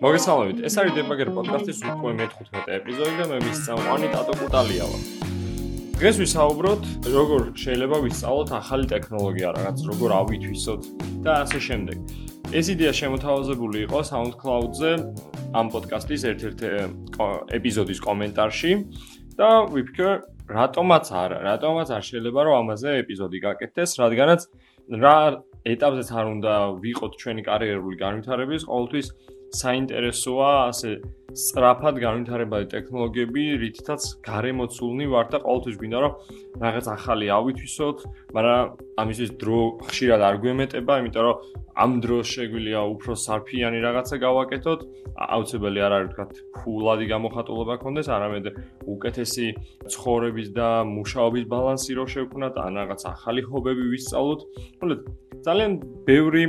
მოგესალმებით. ეს არის დებაგერ პოდკასტის უკვე მე-15 ეპიზოდი და მე მის წამყვანი ტატო კუტალია ვარ. დღეს ვისაუბროთ, როგორ შეიძლება ვისწავლოთ ახალი ტექნოლოგია, რაღაც როგორ ავითვისოთ და ასე შემდეგ. ეს იდეა შემოთავაზებული იყო SoundCloud-ზე ამ პოდკასტის ერთ-ერთ ეპიზოდის კომენტარში და ვიფიქრე, რატომაც არა, რატომაც არ შეიძლება რომ ამაზე ეპიზოდი გაკეთდეს, რადგანაც რა ეტაპზეც არ უნდა ვიყოთ ჩვენი კარიერული განვითარების ყოველთვის საინტერესოა ასე სწრაფად განვითარებადი ტექნოლოგიები, რითაც გარემოცულნი ვარ და ყოველთვის გვინდა რომ რაღაც ახალი ავითვისოთ, მაგრამ ამისთვის დრო ხშირად არ გვემეტება, იმიტომ რომ ამ დროს შეგვიძლია უფრო სარფიანი რაღაცა გავაკეთოთ. აუცილებელი არ არის თქვა ფულადი გამოხატულობა გქონდეს, არამედ უკეთესი ცხოვრების და მუშაობის ბალანსი რო შევქნათ, ან რაღაც ახალი ჰობები ვისწავლოთ. მოკლედ ძალიან ბევრი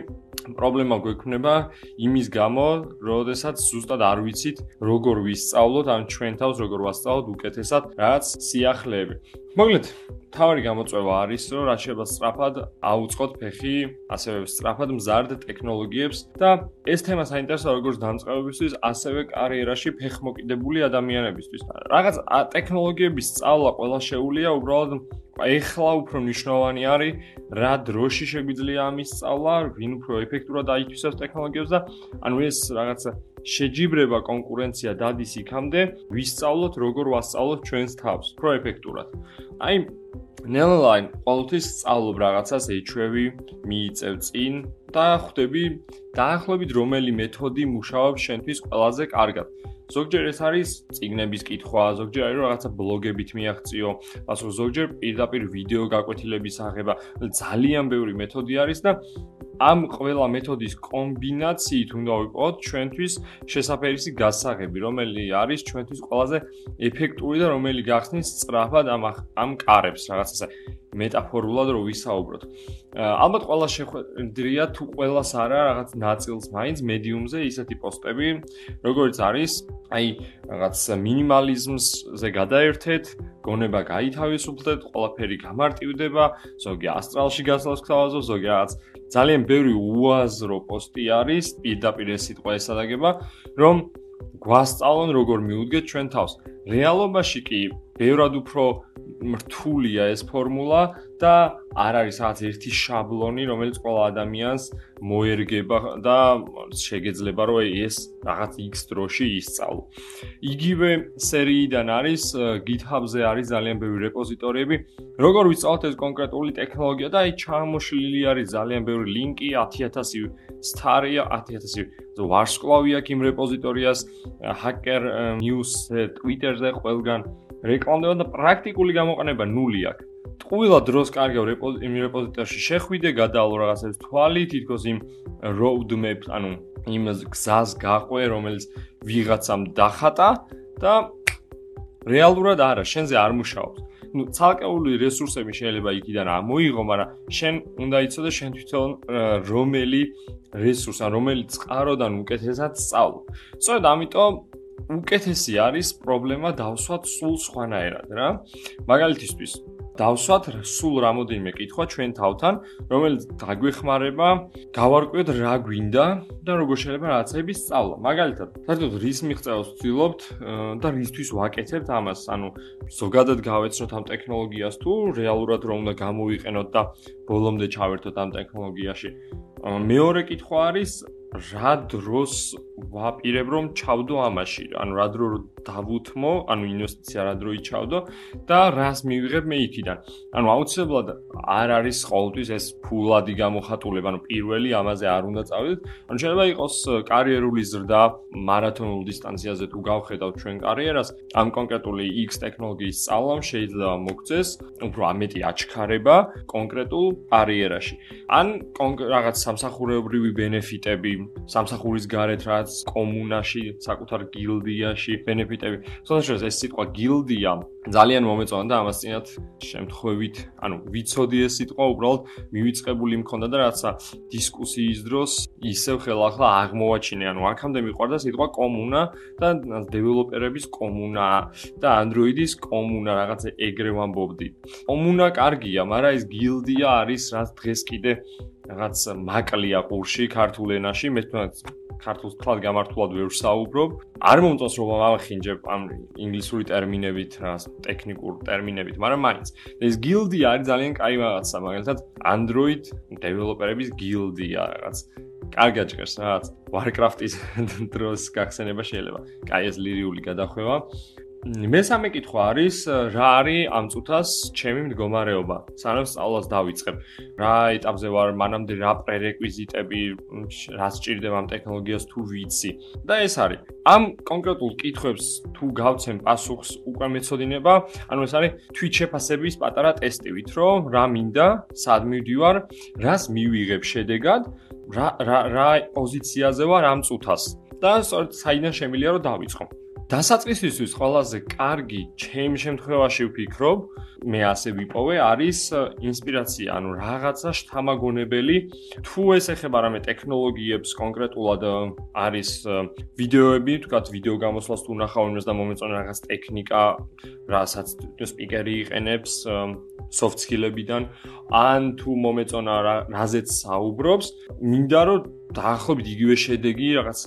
პრობლემა გვექნება იმის გამო, როდესაც ზუსტად არ ვიცით, როგორ ვისწავლოთ, ან ჩვენ თავს როგორ ვასწავლოთ უკეთესად რაღაც სიახლეები. მოკლედ, თავი გამოწვევა არის, რომ რაც შეიძლება სწრაფად აუწყოთ ფეხი, ასევე სწრაფად მზარდ ტექნოლოგიებს და ეს თემა საინტერესოა როგორც დამწყებებისთვის, ასევე კარიერაში ფეხმოკიდებული ადამიანებისთვის. რაღაც ტექნოლოგიების სწავლა ყველა შეუულია, უბრალოდ ეხლა უფრო მნიშვნელოვანი არის რა დროში შეგვიძლია ამის სწავლა, ვინ უფრო ეფექტურად აითვისებს ტექნოლოგიებს და ანუ ეს რაღაცა შეჯიბრება კონკურენცია დადის იქამდე, ვისწავლოთ როგორ ვასწავლოთ ჩვენს თავს, უფრო ეფექტურად. აი ნელაინ ყოველთვის სწავლობ რაღაცას ეჩვევი, მიიწევ წინ და ხვდები დაახლოებით რომელი მეთოდი მუშაობს შენთვის ყველაზე კარგად. ზოგჯერ ეს არის ციგნების კითხვა, ზოგჯერ არის რაღაცა ბლოგებით მიაღწიო, ასე რომ ზოგჯერ პირდაპირ ვიდეო გაკვეთილების აღება, ძალიან ბევრი მეთოდი არის და ამ ყველა მეთოდის კომბინაციით უნდა ვიყოთ ჩვენთვის შესაძერისი გასაღები, რომელი არის ჩვენთვის ყველაზე ეფექტური და რომელი გახსნის სწრაფად ამ ამ კარებს, რაღაც ასე მეტაფორულად რო ვისაუბროთ. ალბათ ყველა შეხვედრია თუ ყველას არა რაღაც ნაწილს მაინც მედიუმზე ისეთი პოსტები, როგორც არის, აი რაღაც მინიმალიზმზე გადაერთეთ, გონება გაითავისუფლდეთ, ყველაფერი გამარტივდება, ზოგი ასტრალში გასვლას გთავაზობ, ზოგი რაღაც ძალიან ბევრი უაზრო პოსტი არის, პირდაპირ ეს სიტყვა ესადაგება, რომ გვასწავლონ როგორ მიუდგეთ ჩვენ თავს. რეალობაში კი ბევრად უფრო რთულია ეს ფორმულა და არ არის რაღაც ერთი შაბლონი, რომელიც ყველა ადამიანს მოერგება და შეგეძლება რომ ეს რაღაც X დროში ისწავლო. იგივე სერიიდან არის GitHub-ზე არის ძალიან ბევრი რეპოზიტორიები. როგორ ვისწავლოთ ეს კონკრეტული ტექნოლოგია და აი ჩამოშლილი არის ძალიან ბევრი ლინკი 10000 სტარია 10000 ვარსკვლავი აქვს იმ რეპოზიტორიას Hacker News-ზე, Twitter-ზე ყველგან რეკლამდება და პრაქტიკული გამოყენება ნული აქვს. ტყუილა დროს კარგავ რეპოზიტორში შეხვიდე, გადაალო რაღაცებს თვალი, თითქოს იმ roadmap, ანუ იმ გზას გაყვე, რომელიც ვიღაცამ დახატა და რეალურად არა, შენზე არ მუშაობს. ну ცალკეული რესურსები შეიძლება იქიდან ამოიღო, მაგრამ შენ უნდა იცოდე შენ თვითონ რომელი რესურსი ან რომელი წყაროდან უკეთესად სწავლო. სწორედ ამიტომ უკეთესი არის პრობლემა დავსვათ სულ სხვანაირად რა. მაგალითისთვის დავსვათ სულ რამოდენიმე კითხვა ჩვენ თავთან, რომელიც დაგვეხმარება გავარკვიოთ რა გვინდა და როგორ შეიძლება რაღაცები სწავლა. მაგალითად, საერთოდ რის მიღწევას ვცდილობთ და რისთვის ვაკეთებთ ამას, ანუ ზოგადად გავეცნოთ ამ ტექნოლოგიას თუ რეალურად რომ უნდა გამოვიყენოთ და ბოლომდე ჩავერთოთ ამ ტექნოლოგიაში. მეორე კითხვა არის რა დროს ვაპირებ რომ ჩავდო ამაში, ანუ რა დრო დავუთმო, ანუ ინვესტიცია რა დრო იჩავდო და რას მივიღებ მე იქიდან. ანუ აუცილებლად არ არის ყოველთვის ეს ფულადი გამოხატულება, ანუ პირველი ამაზე არ უნდა წავიდეთ. ანუ შეიძლება იყოს კარიერული ზრდა მარათონულ დისტანციაზე თუ გავხედავთ ჩვენ კარიერას, ამ კონკრეტული X ტექნოლოგიის სწავლამ შეიძლება მოგწეს უფრო ამეტი აჩქარება კონკრეტულ კარიერაში. ან რაღაც სამსახურეობრივი ბენეფიტები, სამსახურის გარეთ რაც რაღაც კომუნაში, საკუთარ გილდიაში ბენეფიტები. შესაძლოა ეს სიტყვა გილდია ძალიან მომეწონა და ამას წინათ შემთხვევით, ანუ ვიცოდი ეს სიტყვა უბრალოდ მივიწყებული მქონდა და რაღაცა დისკუსიის დროს ისევ ხელახლა აღმოვაჩინე, ანუ აქამდე მიყვარდა სიტყვა კომუნა და დეველოპერების კომუნა და Android-ის კომუნა რაღაცა ეგრე ვამბობდი. კომუნა კარგია, მაგრამ ეს გილდია არის რაც დღეს კიდე რაღაც მაკლია ყურში ქართულ ენაში, მე თვითონ ქართულს თქვა გამართულად ვერ საუბრობ. არ მომწონს რომ ამახინჯებ ამ ინგლისური ტერმინებით, რაღაც ტექნიკურ ტერმინებით, მაგრამ მაინც ეს გილდია არის ძალიან კაი რაღაცა, მაგალითად Android დეველოპერების გილდია რაღაც. კარგად ჭერს რაღაც Warcraft-ის დროს გახსენება შეიძლება. კაი ეს ლირიული გადახვევა. მესამე კითხვა არის რა არის ამ წუთას ჩემი მდგომარეობა? სანამ სწავლას დავიწყებ. რა ეტაპზე ვარ მანამდე რა პრერეკვიზიტები რა სჭირდება ამ ტექნოლოგიას თუ ვიცი. და ეს არის. ამ კონკრეტულ კითხვებს თუ გავცემ პასუხს უკვე მეცოდინება ანუ ეს არის თვით შეფასების პატარა ტესტივით რომ რა მინდა სად მივდივარ რას მივიღებ შედეგად რა რა პოზიციაზე ვარ ამ წუთას. და სწორედ საიდან შემიძლია რომ დავიწყო დასაწყისისთვის ყველაზე კარგი ჩემ შემთხვევაში ვფიქრობ, მე ასე ვიპოვე, არის ინსპირაცია, ანუ რაღაცა შთამაგონებელი, თუ ეს ეხება რამე ტექნოლოგიებს კონკრეტულად არის ვიდეოები, თქვათ ვიდეო გამოსვლას თუ ნახავ იმას და მომეწონა რაღაც ტექნიკა, რასაც სპიკერი იყენებს soft skill-ებიდან, ან თუ მომეწონა რაზეც საუბრობს, მინდა რომ დაახლოებით იგივე შედეგი, რაღაც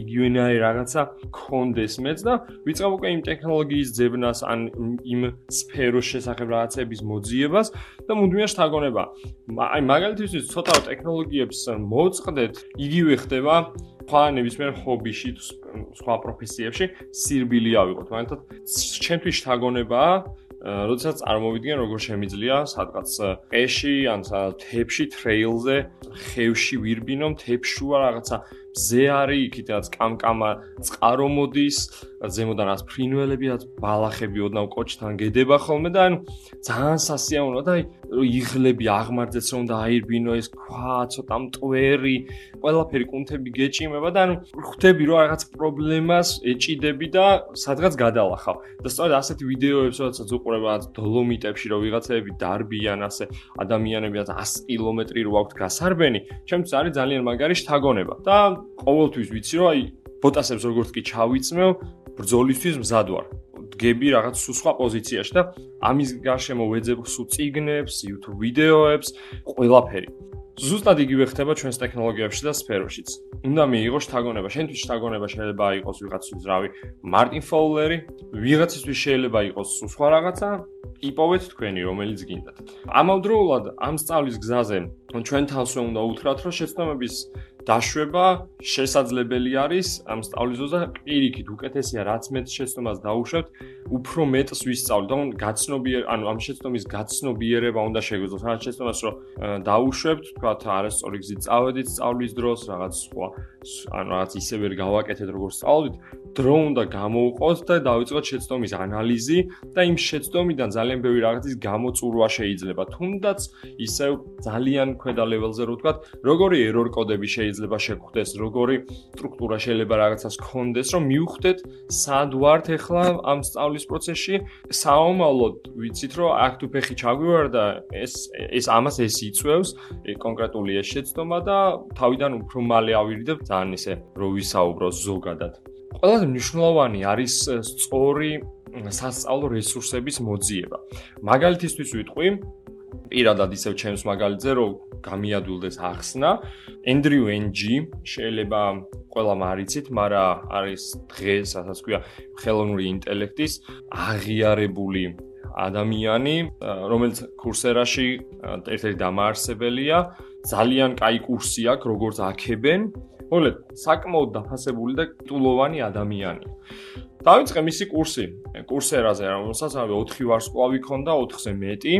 იგივენაირი რაღაცა კონდეს მეც და ვიწყებ უკვე იმ ტექნოლოგიის ძებნას ან იმ სფეროს შესახებ რაღაცების მოძიებას და მუდმივად შთაგონება. აი მაგალითისთვის ცოტა ტექნოლოგიებს მოწყდეთ, იგივე ხდება სხვა ნებისმიერ ჰობიში, სხვა პროფესიებში სირბილი ავიღოთ. მაგალითად, ჩემთვის შთაგონებაა როდესაც წარმოვიდგენ როგორ შემიძლია სადღაც ყეში ან თებში ტრეილზე ხევში ვირბინო თებშუა რაღაცა ზე არის იქითაც კამკამა წყარო მოდის ზემოდან ას ფრინველები რაც ბალახები ოდნავ კოჭთან გედება ხოლმე და ანუ ძალიან სასიამოვნოა და იღლები აღმართებს რომ დააირბინო ეს ქვა ცოტა მტვერი ყველაფერი კუნთები გეჭიმება და ანუ ხვდები რომ რაღაც პრობლემას ეჭიდები და სადღაც გადალახავ. და სწორედ ასეთი ვიდეოებს როდესაც უყურებ რაღაც დოლომიტებში რომ ვიღაცები დარბიან ასე ადამიანები რაც 100 კილომეტრი რო აქვთ გასარბენი ჩემთვის არის ძალიან მაგარი შთაგონება. და ყოველთვის ვიცი რომ აი ბოტასებს როგორც კი ჩავიწმევ ბრძოლისთვის მზად ვარ. დგები რაღაც სულ სხვა პოზიციაში და ამის გარშემო ვეძებ სულ ციგნებს, YouTube ვიდეოებს, ყველაფერი. ზუსტად იგივე ხდება ჩვენს ტექნოლოგიებში და სფეროშიც. უნდა მიიღო შთაგონება, შენთვის შთაგონება შეიძლება იყოს ვიღაცის ზრავი, მარტინ ფოულერი, ვიღაცისთვის შეიძლება იყოს სულ სხვა რაღაცა, იპოვეთ თქვენი რომელიც გინდათ. ამავდროულად ამ სწავლის გზაზე ჩვენ თავს უნდა უთხრათ, რომ შეცდომების დაშვება შესაძლებელი არის ამ სწავლის ზოზე პირიქით უკეთესია რაც მეც შეცდომას დაუშვებთ უფრო მეტს ვისწავლოთ და გაცნობიერ ანუ ამ შეცდომის გაცნობიერება უნდა შეგვიძლია რა შეცდომას რომ დაუშვებთ თქვა არასწორი გზით წავედით სწავლის დროს რაღაც სხვა ანუ რაღაც ისე ვერ გავაკეთეთ როგორც სწავლით დრო უნდა გამოუყოთ და დავიწყოთ შეცდომის ანალიზი და იმ შეცდომიდან ძალიან ბევრი რაღაცის გამოწურვა შეიძლება. თუნდაც ისევ ძალიან ქვედა ლეველზე რო ვთქვა როგორი ერორ კოდები შეიძლება შეგხვდეს როგორი სტრუქტურა შეიძლება რაღაცას გქონდეს რომ მიუხვდეთ სად ვართ ახლა ამ სწავლის პროცესში საომალოდ ვიცით რომ აქ თუ ფეხი ჩაგვივარდა ეს ეს ამას ეს იწევს კონკრეტული ეს შეცდომა და თავიდან უფრო მალე ავირიდებ ძალიან ისე რო ვისაუბროს ზოგადად ყველაზე მნიშვნელოვანი არის სწორი სასწავლო რესურსების მოძიება. მაგალითისთვის ვიტყვი პირადად ისევ ჩემს მაგალითზე რომ გამიადვილდეს ახსნა Andrew NG შეიძლება ყველა მარიცით, მაგრამ არის დღეს, ასაც ქვია, ხელოვნური ინტელექტის აღიარებული ადამიანი, რომელიც კურსერაში ერთ-ერთი დამაარსებელია, ძალიან კაი კურსი აქვს, როგორც აქებენ მოგლეთ, საკმაოდ დაფასებული და ტულოვანი ადამიანია. დავიწყე მისი კურსი, კურსერაზე, რომელსაც ავე 4 ვარსკვლავი ქონდა, 4-ზე მეტი.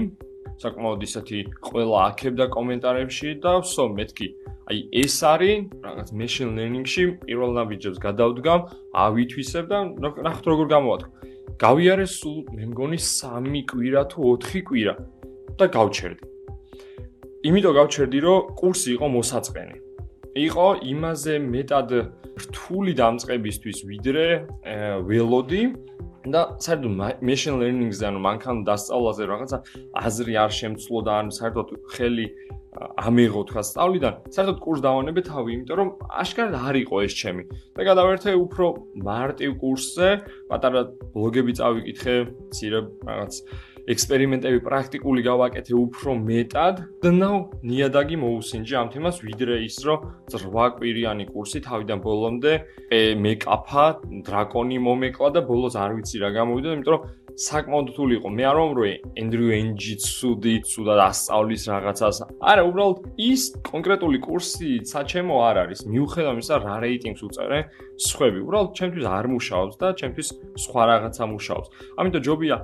საკმაოდ ისეთი ყველა აქებდა კომენტარებში და ვსო მეთქი. აი ეს არის რაღაც machine learning-ში პირველ ნაბიჯებს გადავდგამ, ავითვისებ და ნახოთ როგორ გამოვათხო. გავიარე სულ მე მგონი 3 კვირა თუ 4 კვირა და გავჩერდი. იმიტომ გავჩერდი, რომ კურსი იყო მოსაწყენი. იყო იმაზე მეტად რთული დამწყებისთვის ვიდრე ველოდი და საერთოდ machine learning-ზე ანუ მანქანა დასწავლაზე რაღაცა აზრი არ შემცლო და ან საერთოდ ხელი ამიღო თქვა სწავლიდან საერთოდ კურს დავანებე თავი იმიტომ რომ აშკარად არ იყო ეს ჩემი. და გადავერთე უფრო მარტივ კურსზე პატარა ბლოგები წავიკითხე ცირე რაღაც ექსპერიმენტები პრაქტიკული გავაკეთე უფრო მეტად და ნაუ ნიადაგი მოусინჯი ამ თემას ვიდრე ის რომ 8 კვირიანი კურსი თავიდან ბოლომდე მეკაფა დრაკონი მომეკლა და ბოლოს არ ვიცი რა გამოვიდა იმიტომ რომ საკმაოდ რთული იყო. მე არ ვამროე Andrew Ng ცუდი, ცუდად ასწავლის რაღაცას. არა, უბრალოდ ის კონკრეტული კურსი საჩემო არ არის. მიუხედავად იმისა, რა რეიტინგს უწერე, სხვები უბრალოდ ჩემთვის არ მუშაობს და ჩემთვის სხვა რაღაცა მუშაობს. ამიტომ ჯობია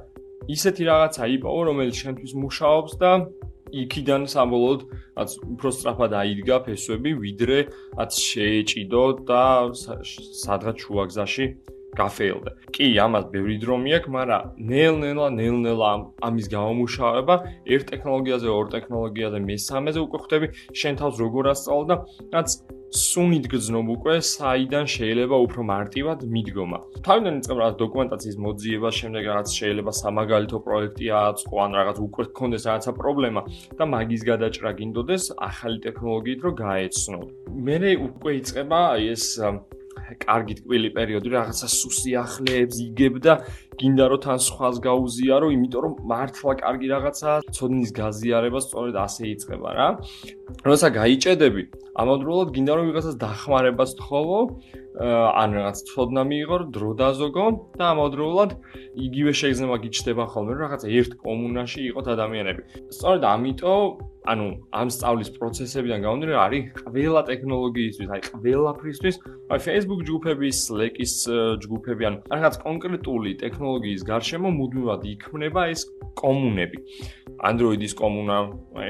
ისეთი რაღაცა იპოვო, რომელიც შენთვის მუშაობს და იქიდან საბოლოოდ რაც უფრო სწრაფად აიდგა ფესვები, ვიდრე რაც შეეჭიდო და სადღაც შუაგზაში გაფეილდა. კი, ამას ბევრი დრო მიაქვს, მაგრამ ნელ-ნელა, ნელ-ნელა ამის გამომუშავება ერთ ტექნოლოგიაზე, ორ ტექნოლოგიაზე, მესამეზე უკვე ხვდები შენ თავს როგორ ასწავლო და რაც სუნით გძნობ უკვე საიდან შეიძლება უფრო მარტივად მიდგომა. თავიდან იწყებ რა დოკუმენტაციის მოძიება, შემდეგ რაღაც შეიძლება სამაგალითო პროექტი აწყო ან რაღაც უკვე გქონდეს რაღაცა პრობლემა და მაგის გადაჭრა გინდოდეს ახალი ტექნოლოგიით რომ გაეცნო. მე უკვე იწყება ეს კარგი ტკბილი პერიოდი რაღაცა სუსიახლეებს იგებ და გინდა რომ თან სხვას გაუზიარო, იმიტომ რომ მართლა კარგი რაღაცა ცოდნის გაზიარება სწორედ ასე იწყება რა. როცა გაიჭედები, ამავდროულად გინდა რომ ვიღაცას დახმარებას თხოვო, ან რაღაც ცოდნა მიიღო, დრო დაზოგო და ამავდროულად იგივე შეიძლება გიჩდება ხოლმე რომ რაღაცა ერთ კომუნაში იყოთ ადამიანები. სწორედ ამიტომ ანუ ამ სწავლის პროცესებიდან გამომდინარე არის ყველა ტექნოლოგიისთვის, აი ყველაფრისთვის, აი Facebook ჯგუფების, Slack-ის ჯგუფები, ანუ რაღაც კონკრეტული ტექნოლოგიის გარშემო მუდმივად იქმნება ეს კომუნები. Android-ის კომუნა,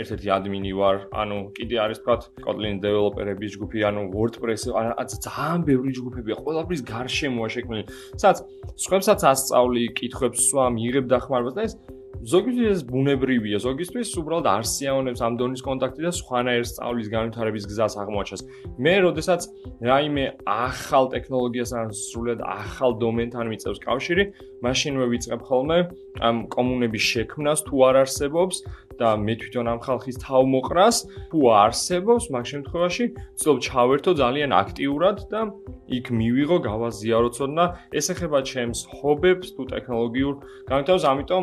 ერთ-ერთი admin-ი ვარ, ანუ კიდე არის თქვა Kotlin developer-ების ჯგუფი, ანუ WordPress, ანუ ძალიან ბევრი ჯგუფებია, ყველაფრის გარშემოა შექმნილი. სადაც სხვებსაც ასწავლი, კითხვებს სვა, მიიღებ დახმარებას და ეს ზოგისთვის ბუნებრივია, ზოგისთვის უბრალოდ არ სიამოვნებს ამ დონის კონტაქტი და სხვანაირ სწავლის განვითარების გზას აღმოაჩენს. მე, როდესაც რაიმე ახალ ტექნოლოგიას ან სრულად ახალ დომენთან მიწევს კავშირი, მაშინვე ვიწყებ ხოლმე ამ კომუნების შექმნას თუ არ არსებობს და მე თვითონ ამ ხალხის თავმოყრას თუ არსებობს, მაგ შემთხვევაში ვცდილობ ჩავერთო ძალიან აქტიურად და იქ მივიღო გავაზიარო ცოდნა, ეს ეხება ჩემს ჰობებს თუ ტექნოლოგიურ განვითარებას, ამიტომ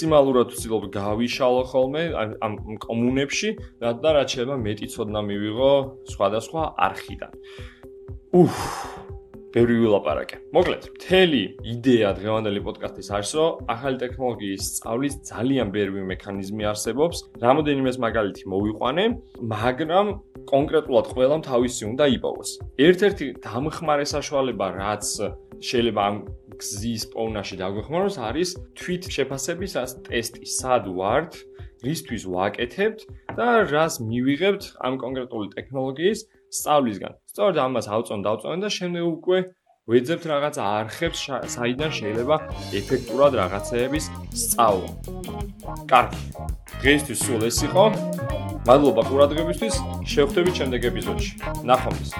მაქსიმალურად ვცდილობ გავიშალო ხოლმე ამ კომუნებში, რადგან რაც შეიძლება მეტი ცოდნა მივიღო სხვადასხვა არხიდან. უფ ბევრი ვილაპარაკე. მოკლედ, მთელი იდეა დღევანდელი პოდკასტის არის, რომ ახალი ტექნოლოგიის სწავლის ძალიან ბევრი მექანიზმი არსებობს. რამოდენიმე მაგალითი მოვიყვანე, მაგრამ კონკრეტულად ყველამ თავისი უნდა იპოვოს. ერთ-ერთი დამხმარე საშუალება, რაც შეიძლება ამ გზის პოვნაში დაგვეხმაროს, არის თვით შეფასების ტესტი. სად ვართ? რისთვის ვაკეთებთ და რას მივიღებთ ამ კონკრეტული ტექნოლოგიის სწავლისგან. სწორედ ამას ავწონ დავწონ და შემდეგ უკვე ვეძებთ რაღაც არხებს, საიდან შეიძლება ეფექტურად რაღაცეების სწავლა. კარგი. დღეისთვის სულ ეს იყო. მადლობა ყურადღებისთვის. შევხვდებით შემდეგ ეპიზოდში. ნახვამდის.